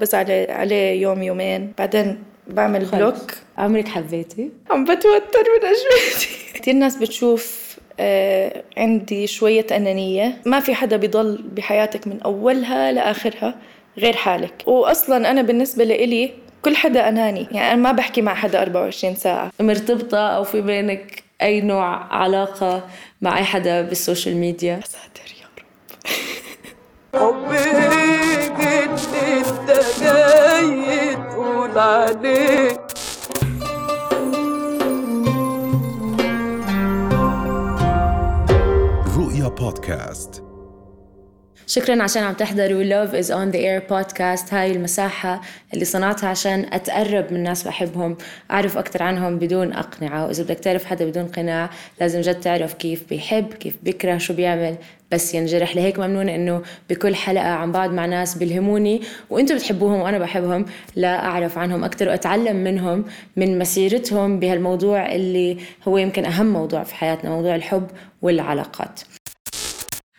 بس عليه عليه يوم يومين. بعدين بعمل block عمرك حبيتي؟ عم بتوتر من أجوبتي كثير ناس بتشوف آه عندي شوية أنانية. ما في حدا بيضل بحياتك من أولها لآخرها غير حالك. وأصلا أنا بالنسبة لإلي كل حدا أناني. يعني أنا ما بحكي مع حدا 24 ساعة. مرتبطة أو في بينك أي نوع علاقة مع أي حدا بال social media؟ ساتر يا رب. جاي تقول عليك رؤيا بودكاست. شكرا عشان عم تحضروا Love is on the air podcast. هاي المساحة اللي صنعتها عشان أتقرب من ناس بحبهم أعرف أكتر عنهم بدون أقنعة. وإذا بدك تعرف حدا بدون قناع لازم جد تعرف كيف بيحب كيف بيكره شو بيعمل. بس ينجرح. لهيك ممنون إنه بكل حلقة عم بقعد مع ناس بيلهموني. وإنتم بتحبوهم وأنا بحبهم. لا أعرف عنهم أكثر وأتعلم منهم من مسيرتهم بهالموضوع اللي هو يمكن أهم موضوع في حياتنا موضوع الحب والعلاقات.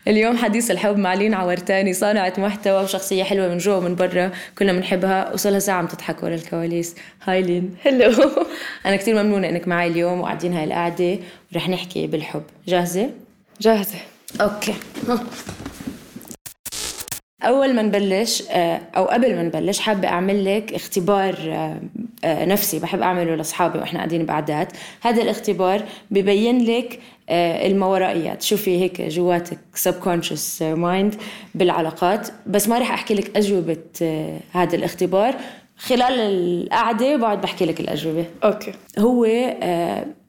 اليوم حديث الحب مع لين عورتاني صانعة محتوى وشخصية حلوة من جوا ومن برا كلنا بنحبها وصلها ساعة عم تضحك ورا الكواليس. هاي لين. هلو أنا كتير ممنونة إنك معي اليوم وقاعدين هاي القعدة ورح نحكي بالحب. جاهزة؟ جاهزة. okay. أول ما نبلش آه، أو قبل ما نبلش حابة أعمل لك اختبار آه، نفسي بحب أعمله لأصحابي وإحنا قاعدين بقعدات هذا الاختبار ببين لك الماورائيات شوفي هيك جواتك subconscious mind بالعلاقات. بس ما رح أحكي لك أجوبة هذا الاختبار. خلال القعدة بقعد بحكي لك الأجوبة. okay. هو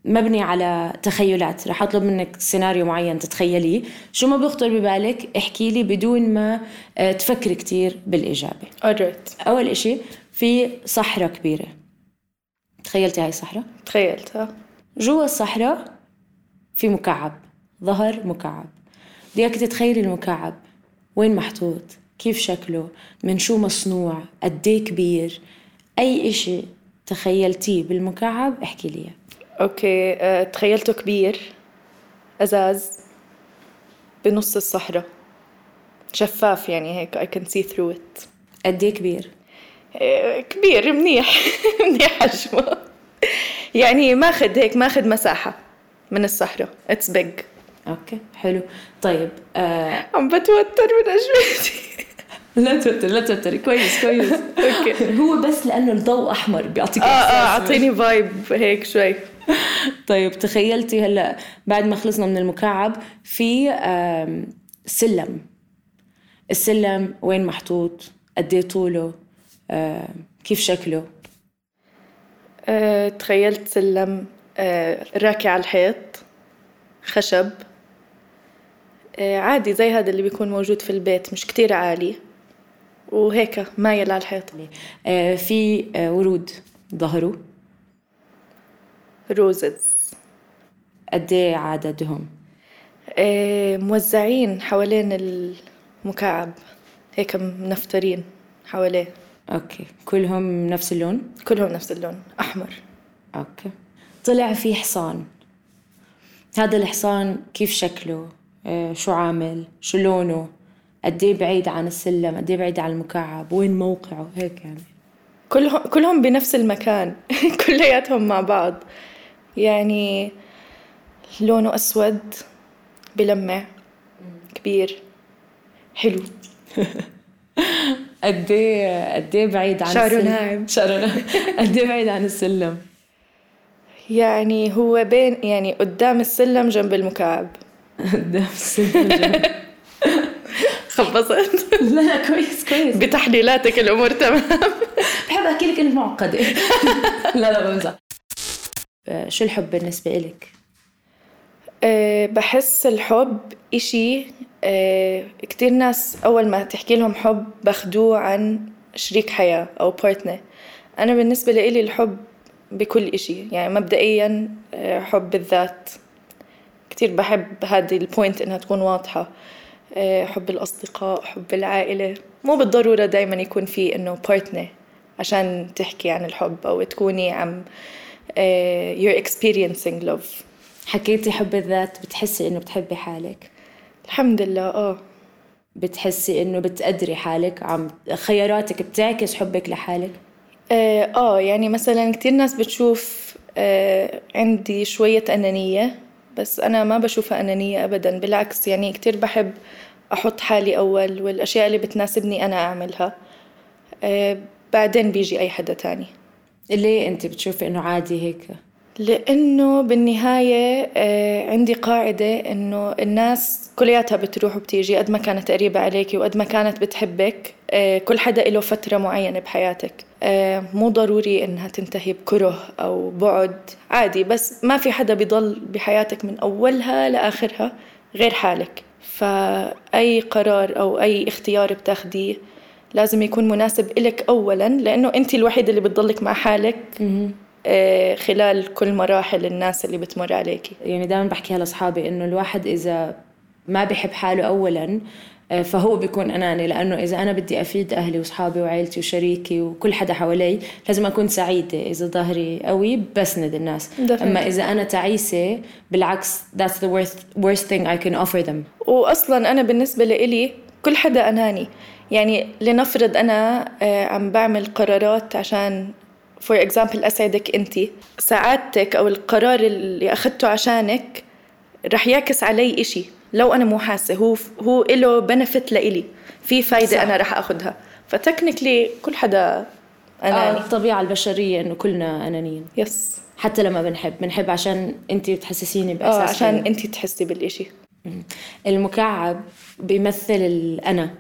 مبني على تخيلات. رح أطلب منك سيناريو معين تتخيليه. شو ما بيخطر ببالك احكي لي بدون ما آه، تفكري كتير بالإجابة. Alright. أول إشي في صحراء كبيرة. تخيلتي هاي الصحراء؟ تخيلتها جوا الصحراء في مكعب ظهر مكعب. بدي اياك تتخيلي المكعب. وين محطوط؟ كيف شكله؟ من شو مصنوع؟ قديه كبير؟ أي إشي تخيلتيه بالمكعب احكي لي okay أه، تخيلته كبير أزاز بنص الصحراء. شفاف يعني هيك I can see through it. قد إيه كبير؟ أه، كبير منيح. منيح حجمه يعني ماخذ هيك ماخذ مساحة من الصحراء. it's big okay حلو. طيب آه... عم بتوتر من اجوبتي لا توتر لا توتري كويس كويس. okay. هو بس لأنه الضوء أحمر بيعطيك آه آه أعطيني vibe هيك شوي. طيب تخيلتي هلا بعد ما خلصنا من المكعب في سلم. السلم وين محطوط؟ قد إيه طوله؟ كيف شكله؟ أه، تخيلت سلم أه، راكي على الحيط خشب. أه، عادي زي هذا اللي بيكون موجود في البيت مش كتير عالي. وهيك مايل على الحيط. في ورود ظهره roses قد إيه عددهم؟ موزعين حوالين المكعب. هيك منفترين حواليه. okay كلهم نفس اللون؟ كلهم نفس اللون أحمر okay طلع في حصان هذا الحصان كيف شكله؟ إيه شو عامل؟ شو لونه؟ قد إيه بعيد عن السلم؟ قد إيه بعيد عن المكعب؟ وين موقعه؟ هيك يعني كلهم كلهم بنفس المكان كلياتهم مع بعض يعني لونه أسود بلمع كبير حلو قد إيه قد إيه بعيد عن شعره ناعم. شعره ناعم. قد إيه بعيد عن السلم؟ يعني هو بين يعني قدام السلم جنب المكعب. قدام السلم جنب خبصت لا لا كويس كويس. بتحليلاتك الأمور تمام. بحب أحكي لك انك معقدة. لا لا بمزح شو الحب بالنسبة إلك؟ أه بحس الحب إشي كتير ناس أول ما تحكي لهم حب بأخدوه عن شريك حياة أو partner أنا بالنسبة لإلي الحب بكل إشي يعني مبدئيا أه حب الذات. كتير بحب هذه ال point إنها تكون واضحة. أه حب الأصدقاء حب العائلة. مو بالضرورة دايما يكون في إنه partner عشان تحكي عن الحب أو تكوني عم you're experiencing love. حكيتي حب الذات بتحسي إنه بتحبي حالك. الحمد لله آه. بتحسي إنه بتقدري حالك؟ عم خياراتك بتعكس حبك لحالك؟ آه, آه يعني مثلا كتير ناس بتشوف آه عندي شوية أنانية بس أنا ما بشوفها أنانية أبدا بالعكس يعني كتير بحب أحط حالي أول والأشياء اللي بتناسبني أنا أعملها. آه بعدين بيجي أي حدا تاني. ليه أنت بتشوفي إنه عادي هيك؟ لأنه بالنهاية آه، عندي قاعدة إنه الناس كلياتها بتروح وبتيجي قد ما كانت قريبة عليكي وقد ما كانت بتحبك آه، كل حدا له فترة معينة بحياتك. آه، مو ضروري إنها تنتهي بكره أو بعد عادي بس ما في حدا بيضل بحياتك من أولها لآخرها غير حالك. فأي قرار أو أي اختيار بتاخديه لازم يكون مناسب إلك أولا لأنه أنت الوحيدة اللي بتضلك مع حالك. خلال كل مراحل الناس اللي بتمر عليكي. يعني دائما بحكيها لأصحابي إنه الواحد إذا ما بحب حاله اولا آه، فهو بيكون أناني لأنه إذا أنا بدي أفيد أهلي وأصحابي وعائلتي وشريكي وكل حدا حوالي لازم أكون سعيدة إذا ظهري قوي بسند الناس. Definitely. أما إذا أنا تعيسة بالعكس that's the worst worst thing I can offer them. واصلا أنا بالنسبة لإلي كل حدا أناني. يعني لنفرض أنا آه، عم بعمل قرارات عشان for example أسعدك أنت سعادتك أو القرار اللي أخذته عشانك رح يعكس علي إشي. لو أنا مو حاسة هو هو له benefit لإلي. في فايدة صح. أنا رح أخذها. ف technically كل حدا أناني. آه الطبيعة البشرية إنه كلنا أنانيين. yes. حتى لما بنحب. بنحب عشان انت بتحسسيني آه بإحساس عشان حلو. انت تحسي بالإشي. المكعب بيمثل الأنا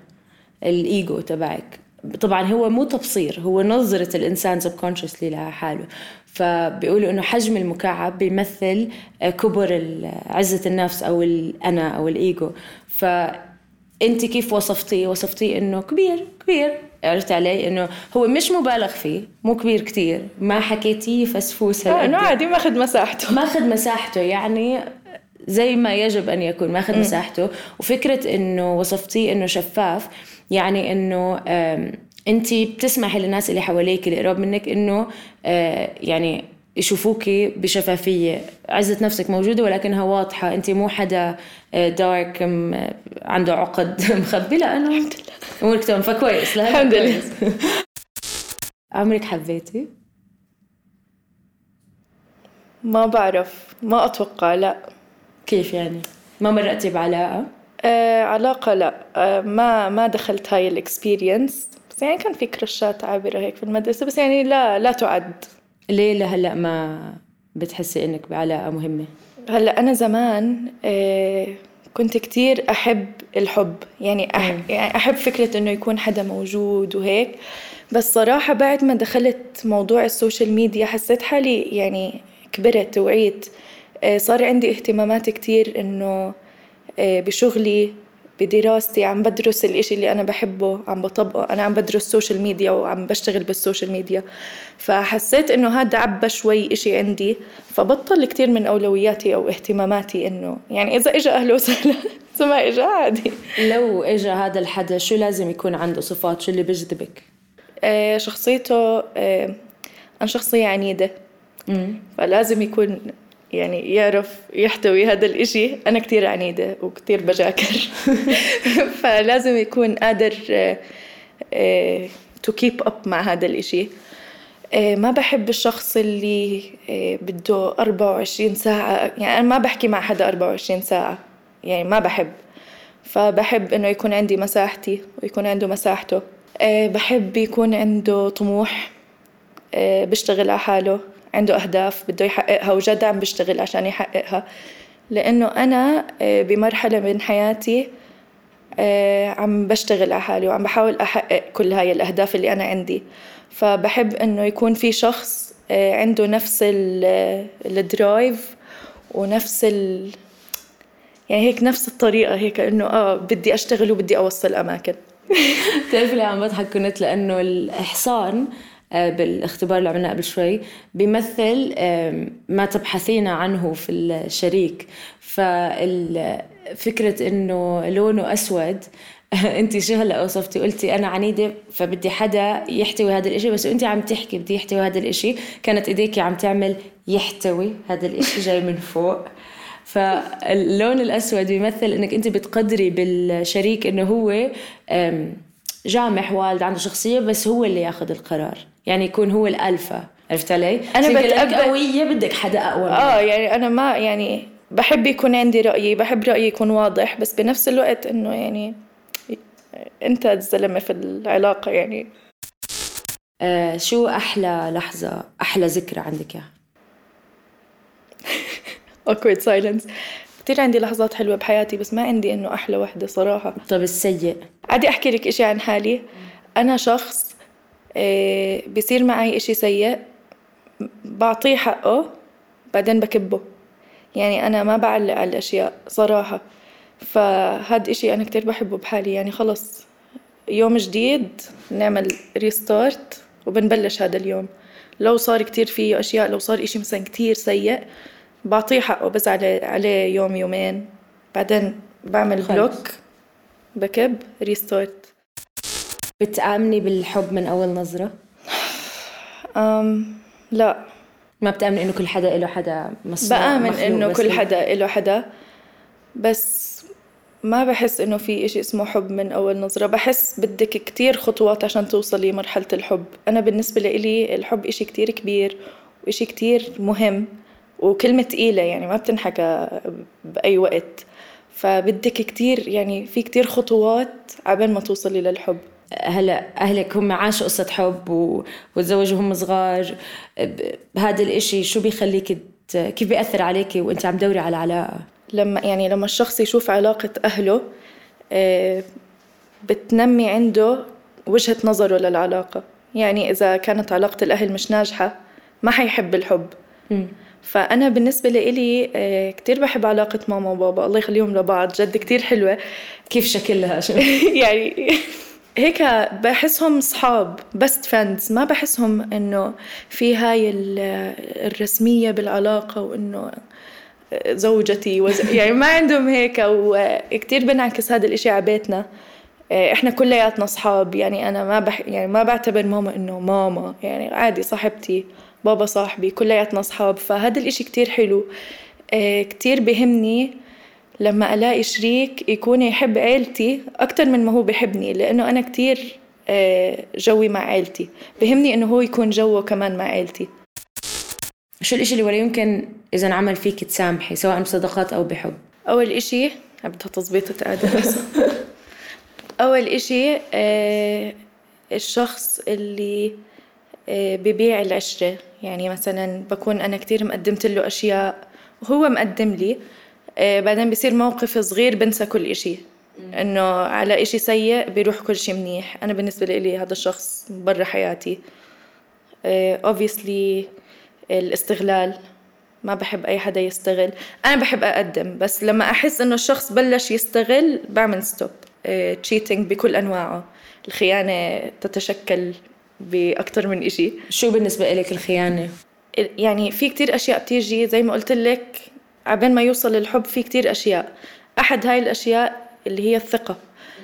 الإيجو تبعك. طبعا هو مو تبصير هو نظرة الإنسان subconsciously لحاله فبيقولوا إنه حجم المكعب بيمثل كبر ال- عزة النفس أو الأنا أو الإيجو. فأنت كيف وصفتيه؟ وصفتيه إنه كبير كبير. عرفت علي؟ إنه هو مش مبالغ فيه مو كبير كتير. ما حكيتيه فسفوس آه هالقد. إنه عادي ماخذ مساحته. ماخذ مساحته يعني زي ما يجب أن يكون ماخذ مساحته. وفكرة إنه وصفتيه إنه شفاف يعني إنه انت بتسمحي للناس اللي حواليك اللي قراب منك إنه آه، يعني يشوفوكي بشفافية. عزة نفسك موجودة ولكنها واضحة. أنت مو حدا دارك عنده عقد مخبي. لا أنا الحمد لله. أمورك تمام. فكويس. لا الحمد لله. عمرك حبيتي؟ ما بعرف. ما أتوقع. لا. كيف يعني؟ ما مرقتي بعلاقة؟ آه علاقة لا. آه ما ما دخلت هاي ال experience بس يعني كان في crushات عابرة هيك في المدرسة. بس يعني لا لا تعد. ليه لهلأ ما بتحسي إنك بعلاقة مهمة؟ هلأ أنا زمان آه كنت كتير أحب الحب. يعني, أح يعني أحب فكرة إنه يكون حدا موجود وهيك. بس صراحة بعد ما دخلت موضوع ال social media حسيت حالي يعني كبرت وعيت. آه صار عندي اهتمامات كتير إنه بشغلي بدراستي عم بدرس الإشي اللي أنا بحبه عم بطبقه أنا عم بدرس social media وعم بشتغل بال social media. فحسيت إنه هذا عبى شوي إشي عندي فبطل كتير من أولوياتي أو اهتماماتي إنه يعني إذا إجا أهله وسهلا إذا ما إجا عادي. لو اجى هذا الحدا شو لازم يكون عنده صفات؟ شو اللي بيجذبك؟ آه شخصيته آه أنا شخصية عنيدة. فلازم يكون يعني يعرف يحتوي هذا الإشي. أنا كتير عنيدة وكتير بجاكر. فلازم يكون قادر to keep up مع هذا الإشي. آه، ما بحب الشخص اللي آه، بده 24 ساعة. يعني أنا ما بحكي مع حدا 24 ساعة. يعني ما بحب. فبحب إنه يكون عندي مساحتي ويكون عنده مساحته. آه، بحب يكون عنده طموح بيشتغل على حاله. عنده أهداف بده يحققها وجد عم بيشتغل عشان يحققها. لأنه أنا آه، بمرحلة من حياتي آه، عم بشتغل على حالي وعم بحاول أحقق كل هاي الأهداف اللي أنا عندي. فبحب إنه يكون في شخص آه، عنده نفس ال- الدرايف ونفس ال يعني هيك نفس الطريقة هيك إنه آه بدي أشتغل وبدي أوصل أماكن. بتعرفي ليه عم بضحك كنت؟ لأنه الإحصان آه، بالاختبار اللي عملناه قبل شوي بيمثل ما تبحثين عنه في الشريك. ففكرة إنه لونه أسود انت شو هلأ وصفتي؟ قلتي أنا عنيدة فبدي حدا يحتوي هذا الإشي. بس انت عم تحكي بدي يحتوي هذا الإشي. كانت إيديكي عم تعمل يحتوي هذا الإشي جاي من فوق. فاللون الأسود بيمثل إنك أنت بتقدري بالشريك إنه هو جامح والد عنده شخصية بس هو اللي ياخذ القرار. يعني يكون هو الألفا. عرفت علي؟ أنا بتقبل قوية بدك حدا أقوى آه يعني أنا ما يعني بحب يكون عندي رأيي بحب رأيي يكون واضح بس بنفس الوقت إنه يعني أنت الزلمة في العلاقة يعني. آه شو أحلى لحظة أحلى ذكرى عندك إياها؟ awkward silence. كتير عندي لحظات حلوة بحياتي بس ما عندي إنه أحلى وحدة صراحة. طب السيء. عادي أحكي لك إشي عن حالي. أنا شخص آه، بصير معي إشي سيء بعطيه حقه بعدين بكبه. يعني أنا ما بعلق على الأشياء صراحة. فهاد إشي أنا كتير بحبه بحالي. يعني خلص يوم جديد نعمل ريستارت وبنبلش هذا اليوم. لو صار كتير فيه أشياء لو صار إشي مثلا كتير سيء بعطيه حقه بس عليه يوم يومين بعدين بعمل خلص. block backup restart بتآمني بالحب من أول نظرة؟ أم لا ما بتآمني إنه كل حدا له حدا مصنوع بآمن إنه كل؟ حدا له حدا بس ما بحس إنه في إشي اسمه حب من أول نظرة بحس بدك كتير خطوات عشان توصلي مرحلة الحب أنا بالنسبة لإلي الحب إشي كتير كبير وإشي كتير مهم وكلمة تقيلة يعني ما بتنحكى بأي وقت. فبدك كتير يعني في كتير خطوات عبين ما توصلي للحب. هلا أهلك هم عاشوا قصة حب. وتزوجوا هم صغار. هذا الإشي شو بيخليك. كيف بيأثر عليكي وأنت عم دوري على علاقة؟ لما يعني لما الشخص يشوف علاقة أهله آه، بتنمي عنده وجهة نظره للعلاقة. يعني إذا كانت علاقة الأهل مش ناجحة ما حيحب الحب. فأنا بالنسبة لإلي آه، كتير بحب علاقة ماما وبابا. الله يخليهم لبعض. جد كتير حلوة. كيف شكلها؟ يعني هيك بحسهم صحاب بست فريندز ما بحسهم إنه في هاي ال- الرسمية بالعلاقة وإنه زوجتي وز... يعني ما عندهم هيك. وكتير بنعكس هذا الإشي على بيتنا. إحنا كلياتنا اصحاب يعني أنا ما بح... يعني ما بعتبر ماما إنه ماما. يعني عادي صاحبتي. بابا صاحبي كلياتنا أصحاب فهذا الإشي كتير حلو. آه، كتير بهمني لما ألاقي شريك يكون يحب عيلتي أكتر من ما هو بحبني لأنه أنا كتير آه، جوي مع عيلتي. بهمني إنه هو يكون جوه كمان مع عيلتي. شو الإشي اللي ولا يمكن إذا انعمل فيك تسامحي سواء بصداقات أو بحب؟ أول إشي بدها تظبيطة أداء بس أول إشي آه الشخص اللي آه ببيع العشرة. يعني مثلا بكون أنا كتير مقدمت له أشياء وهو مقدم لي آه بعدين بصير موقف صغير بنسى كل إشي. إنه على إشي سيء بيروح كل شي منيح. أنا بالنسبة لي هذا الشخص برا حياتي. آه obviously الاستغلال ما بحب أي حدا يستغل. أنا بحب أقدم بس لما أحس إنه الشخص بلش يستغل بعمل stop cheating بكل أنواعه. الخيانة تتشكل بأكثر من إشي. شو بالنسبة لك الخيانة؟ يعني في كتير أشياء بتيجي زي ما قلت لك عبين ما يوصل للحب في كتير أشياء. أحد هاي الأشياء اللي هي الثقة.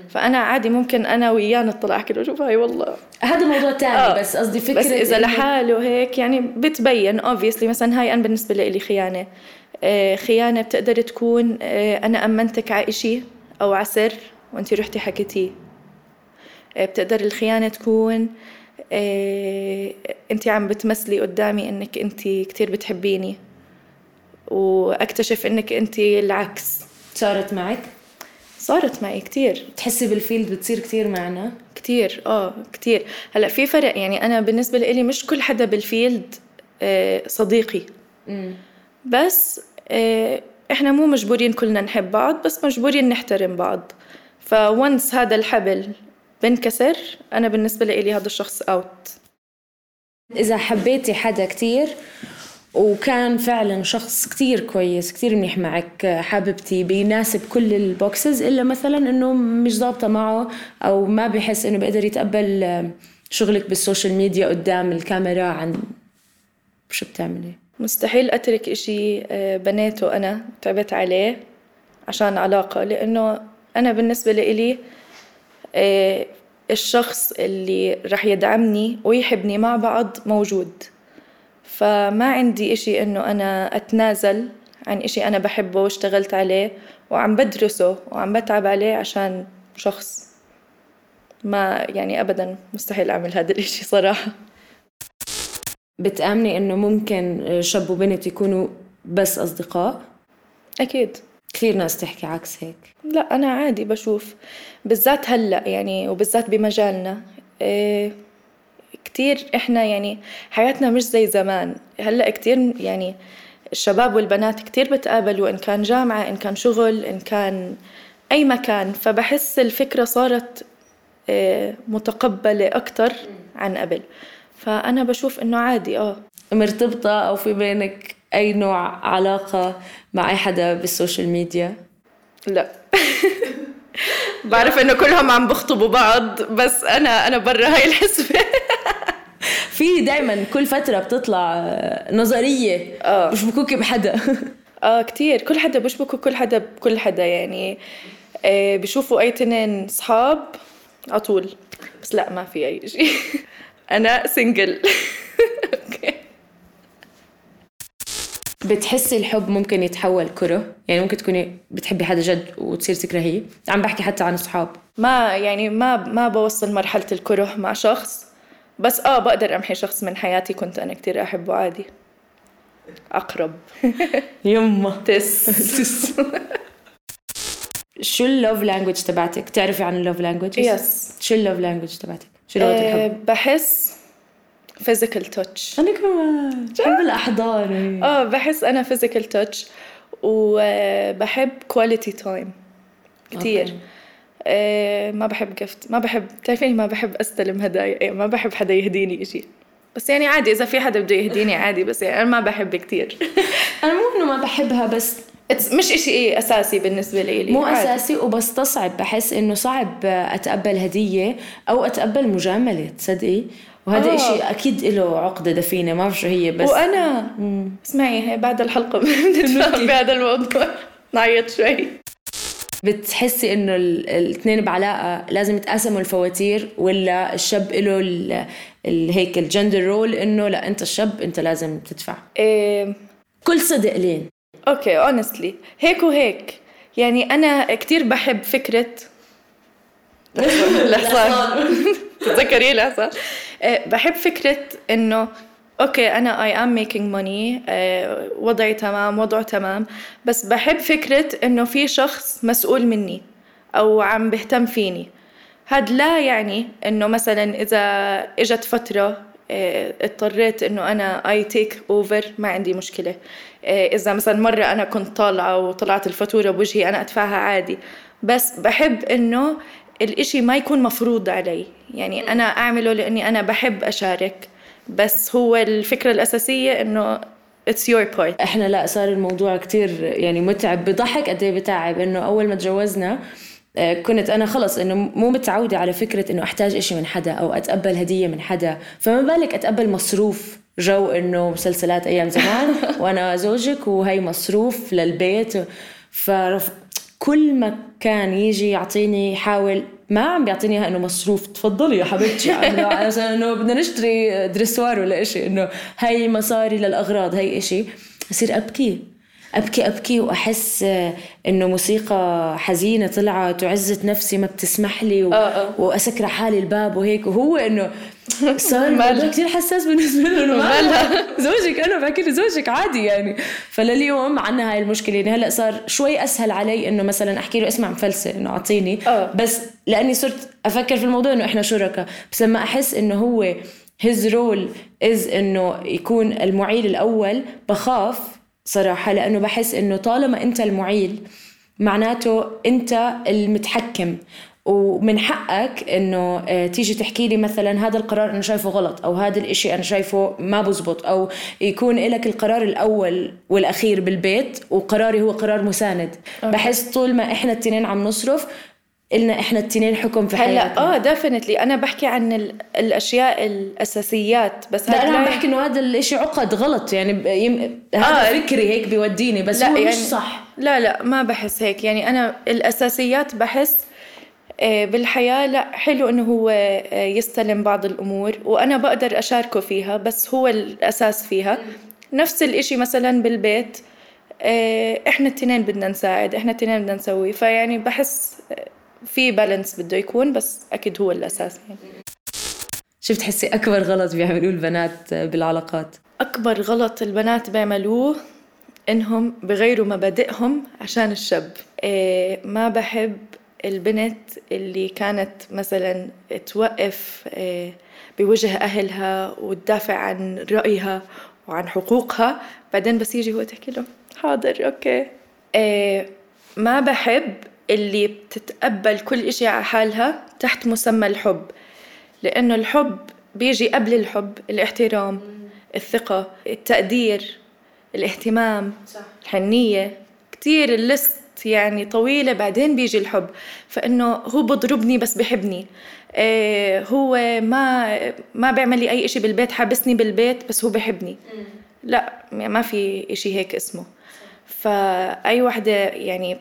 فأنا عادي ممكن أنا وياه نطلع له شوف هاي والله. هذا موضوع تاني آه. بس قصدي فكرة بس اذا لحاله هيك يعني بتبين obviously. مثلا هاي أنا بالنسبة لي خيانة. آه، خيانة بتقدر تكون آه، أنا أمنتك على إشي أو على سر وانت رحتي حكيتيه. آه، بتقدر الخيانة تكون انت عم بتمثلي قدامي إنك انت كتير بتحبيني. وأكتشف إنك انت العكس. صارت معك؟ صارت معي كتير. تحسي بال field بتصير كتير معنا؟ كتير آه كتير. هلأ في فرق يعني أنا بالنسبة لي مش كل حدا بال field آه، صديقي. بس آه، إحنا مو مجبورين كلنا نحب بعض بس مجبورين نحترم بعض. ف once هذا الحبل بنكسر أنا بالنسبة لي هذا الشخص out إذا حبيتي حدا كتير وكان فعلا شخص كتير كويس كتير منيح معك حاببتي بيناسب كل ال boxes إلا مثلا إنه مش ضابطة معه أو ما بحس إنه بيقدر يتقبل شغلك بالسوشيال ميديا قدام الكاميرا عن شو بتعملي؟ مستحيل أترك إشي آه، بنيته أنا تعبت عليه عشان علاقة لأنه أنا بالنسبة لي آه، الشخص اللي رح يدعمني ويحبني مع بعض موجود. فما عندي إشي إنه أنا أتنازل عن إشي أنا بحبه واشتغلت عليه وعم بدرسه وعم بتعب عليه عشان شخص. ما يعني أبدا مستحيل أعمل هذا الإشي صراحة. بتآمني إنه ممكن شاب وبنت يكونوا بس أصدقاء؟ أكيد. كثير ناس تحكي عكس هيك. لا أنا عادي بشوف بالذات هلأ يعني وبالذات بمجالنا. إيه كتير إحنا يعني حياتنا مش زي زمان. هلأ كتير يعني الشباب والبنات كتير بتقابلوا إن كان جامعة إن كان شغل إن كان أي مكان. فبحس الفكرة صارت إيه متقبلة أكتر عن قبل. فأنا بشوف إنه عادي آه. مرتبطة أو في بينك أي نوع علاقة مع أي حدا بالسوشيال ميديا؟ لا. بعرف إنه كلهم عم بخطبوا بعض بس أنا أنا برا هاي الحسبة. في دائما كل فترة بتطلع نظرية آه. بشبكوك بحدا آه كتير. كل حدا بشبكوا كل حدا بكل حدا يعني آه بشوفوا أي تنين صحاب على طول. بس لا ما في أي شيء. أنا single أوكي بتحسي الحب ممكن يتحول كره؟ يعني ممكن تكوني بتحبي حدا جد وتصير تكرهيه عم بحكي حتى عن اصحاب ما يعني ما ما بوصل مرحلة الكره مع شخص بس آه بقدر أمحي شخص من حياتي كنت أنا كتير أحبه عادي. أقرب. يما. تس. تس. شو ال love language تبعتك؟ بتعرفي عن ال love language؟ yes شو ال love language تبعتك؟ شو لغة أه الحب؟ بحس physical touch. أنا كمان. بحب الاحضان آه بحس أنا physical touch وبحب كتير. أوكي. آه ما بحب gift ما بحب بتعرفيني ما بحب أستلم هدايا إيه، ما بحب حدا يهديني إشي. بس يعني عادي إذا في حدا بده يهديني عادي بس يعني أنا ما بحب كتير. أنا مو إنه ما بحبها بس مش إشي إيه أساسي بالنسبة لي مو عادي. أساسي وبستصعب بحس إنه صعب أتقبل هدية أو أتقبل مجاملة تصدقي؟ وهذا آه. إشي أكيد له عقدة دفينة ما بعرف شو هي بس وأنا اسمعي هي بعد الحلقة بنتفاهم بهذا الموضوع. نعيط شوي. بتحسي إنه ال- الاثنين بعلاقة لازم يتقاسموا الفواتير ولا الشاب له ال- ال- هيك ال gender role إنه لا أنت الشاب أنت لازم تدفع. إيه. كل صدق لين. أوكي honestly هيك وهيك. يعني أنا كتير بحب فكره الحصان تتذكري؟ الحصان بحب فكرة إنه أوكي أنا I am making money وضعي تمام وضعه تمام بس بحب فكرة إنه في شخص مسؤول مني أو عم بهتم فيني. هاد لا يعني إنه مثلا إذا إجت فترة آه، اضطريت إنه أنا اي تيك اوفر ما عندي مشكلة. إذا مثلا مرة أنا كنت طالعة وطلعت الفاتورة بوجهي أنا أدفعها عادي. بس بحب إنه الإشي ما يكون مفروض علي. يعني أنا أعمله لأني أنا بحب أشارك. بس هو الفكرة الأساسية إنه it's your part إحنا لا صار الموضوع كتير يعني متعب بضحك. قد إيه بتعب؟ إنه أول ما تجوزنا آه، كنت أنا خلص إنه مو متعودة على فكرة إنه أحتاج إشي من حدا أو أتقبل هدية من حدا. فما بالك أتقبل مصروف جو إنه مسلسلات أيام زمان؟ وأنا زوجك وهي مصروف للبيت. فرف كل ما كان يجي يعطيني يحاول ما عم بيعطيني إياها إنه مصروف تفضلي يا حبيبتي. عشان إنه بدنا نشتري دريسوار ولا إشي إنه هي مصاري للأغراض هي إشي. اصير أبكي أبكي أبكي وأحس إنه موسيقى حزينة طلعت وعزه نفسي ما بتسمح لي و... آه، آه. وأسكر حالي الباب وهيك. وهو إنه صار كثير حساس بالنسبة له إنه مالها. زوجك أنا بحكي زوجك عادي يعني. فلليوم عنا هاي المشكلة. يعني هلأ صار شوي أسهل علي إنه مثلا أحكي له اسمع مفلسة إنه أعطيني. آه. بس لأني صرت أفكر في الموضوع إنه إحنا شركاء. بس لما أحس إنه هو his role is إنه يكون المعيل الأول بخاف صراحة. لأنه بحس إنه طالما أنت المعيل معناته أنت المتحكم. ومن حقك إنه آه، تيجي تحكي لي مثلا هذا القرار أنا شايفه غلط أو هذا الإشي أنا شايفه ما بزبط أو يكون لك القرار الأول والأخير بالبيت وقراري هو قرار مساند. بحس طول ما إحنا التنين عم نصرف إلنا إحنا التنين حكم في هلأ حياتنا. آه ديفينتلي أنا بحكي عن ال- الأشياء الأساسيات بس لا أنا عم بحكي إنه هذا الإشي عقد غلط يعني ب- يم... هذا آه. فكري هيك بيوديني بس لا هو يعني مش صح. لا لا ما بحس هيك. يعني أنا الأساسيات بحس آه، بالحياة لا حلو إنه هو آه، يستلم بعض الأمور وأنا بقدر أشاركه فيها بس هو الأساس فيها. نفس الإشي مثلا بالبيت آه، إحنا التنين بدنا نساعد إحنا التنين بدنا نسوي فيعني بحس آه، في بالانس بده يكون بس أكيد هو الأساس يعني. شو بتحسي أكبر غلط بيعملوه البنات بالعلاقات؟ أكبر غلط البنات بيعملوه إنهم بغيروا مبادئهم عشان الشاب. إيه ما بحب البنت اللي كانت مثلا توقف إيه بوجه أهلها وتدافع عن رأيها وعن حقوقها بعدين بس يجي هو تحكي له حاضر أوكي. إيه ما بحب اللي بتتقبل كل إشي على حالها تحت مسمى الحب لأنه الحب بيجي قبل الحب الاحترام الثقة التقدير الاهتمام صح. الحنية. كتير ال list يعني طويلة بعدين بيجي الحب. فإنه هو بضربني بس بحبني. إيه هو ما ما بيعمل لي أي إشي بالبيت حابسني بالبيت بس هو بحبني. لا ما في إشي هيك اسمه. فأي وحدة يعني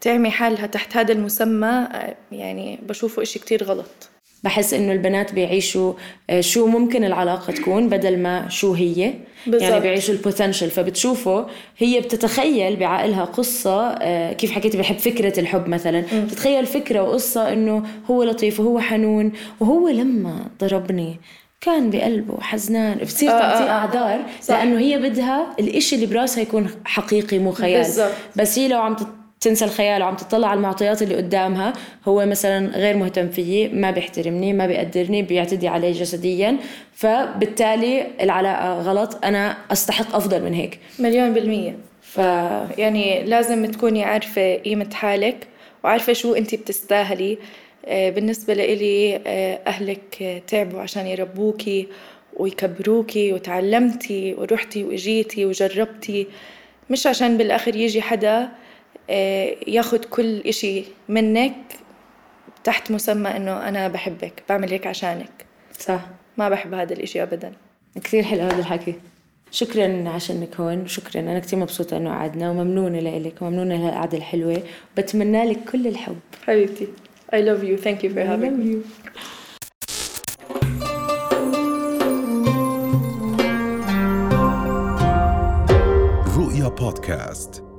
تعمي حالها تحت هذا المسمى يعني بشوفه إشي كتير غلط. بحس إنه البنات بيعيشوا آه، شو ممكن العلاقة تكون بدل ما شو هي. بالزبط. يعني بيعيشوا البوتنشل فبتشوفوا هي بتتخيل بعقلها قصة آه، كيف حكيتي بحب فكرة الحب مثلا. م. بتتخيل فكرة وقصة إنه هو لطيف وهو حنون وهو لما ضربني كان بقلبه حزنان. بتصير آه تعطيه آه. أعذار لأنه هي بدها الإشي اللي براسها يكون حقيقي مو خيال. بالزبط. بس هي لو عم تنسى الخيال وعم تطلع على المعطيات اللي قدامها. هو مثلا غير مهتم فيي ما بيحترمني ما بيقدرني بيعتدي علي جسديا. فبالتالي العلاقة غلط. أنا أستحق أفضل من هيك. مليون بالمية. ف... يعني لازم تكوني عارفة قيمة حالك وعارفة شو أنت بتستاهلي. آه، بالنسبة لإلي آه، أهلك تعبوا عشان يربوكي ويكبروكي وتعلمتي ورحتي وإجيتي وجربتي. مش عشان بالآخر يجي حدا آه، ياخد كل إشي منك تحت مسمى إنه أنا بحبك بعمل هيك عشانك. صح. ما بحب هذا الإشي أبدا. كثير حلو هذا الحكي. شكرا عشانك هون شكرا أنا كثير مبسوطة إنه قعدنا وممنونة لك وممنونة لهالقعدة الحلوة. وبتمنى لك كل الحب. حبيبتي I love you. Thank you for having me. رؤيا بودكاست.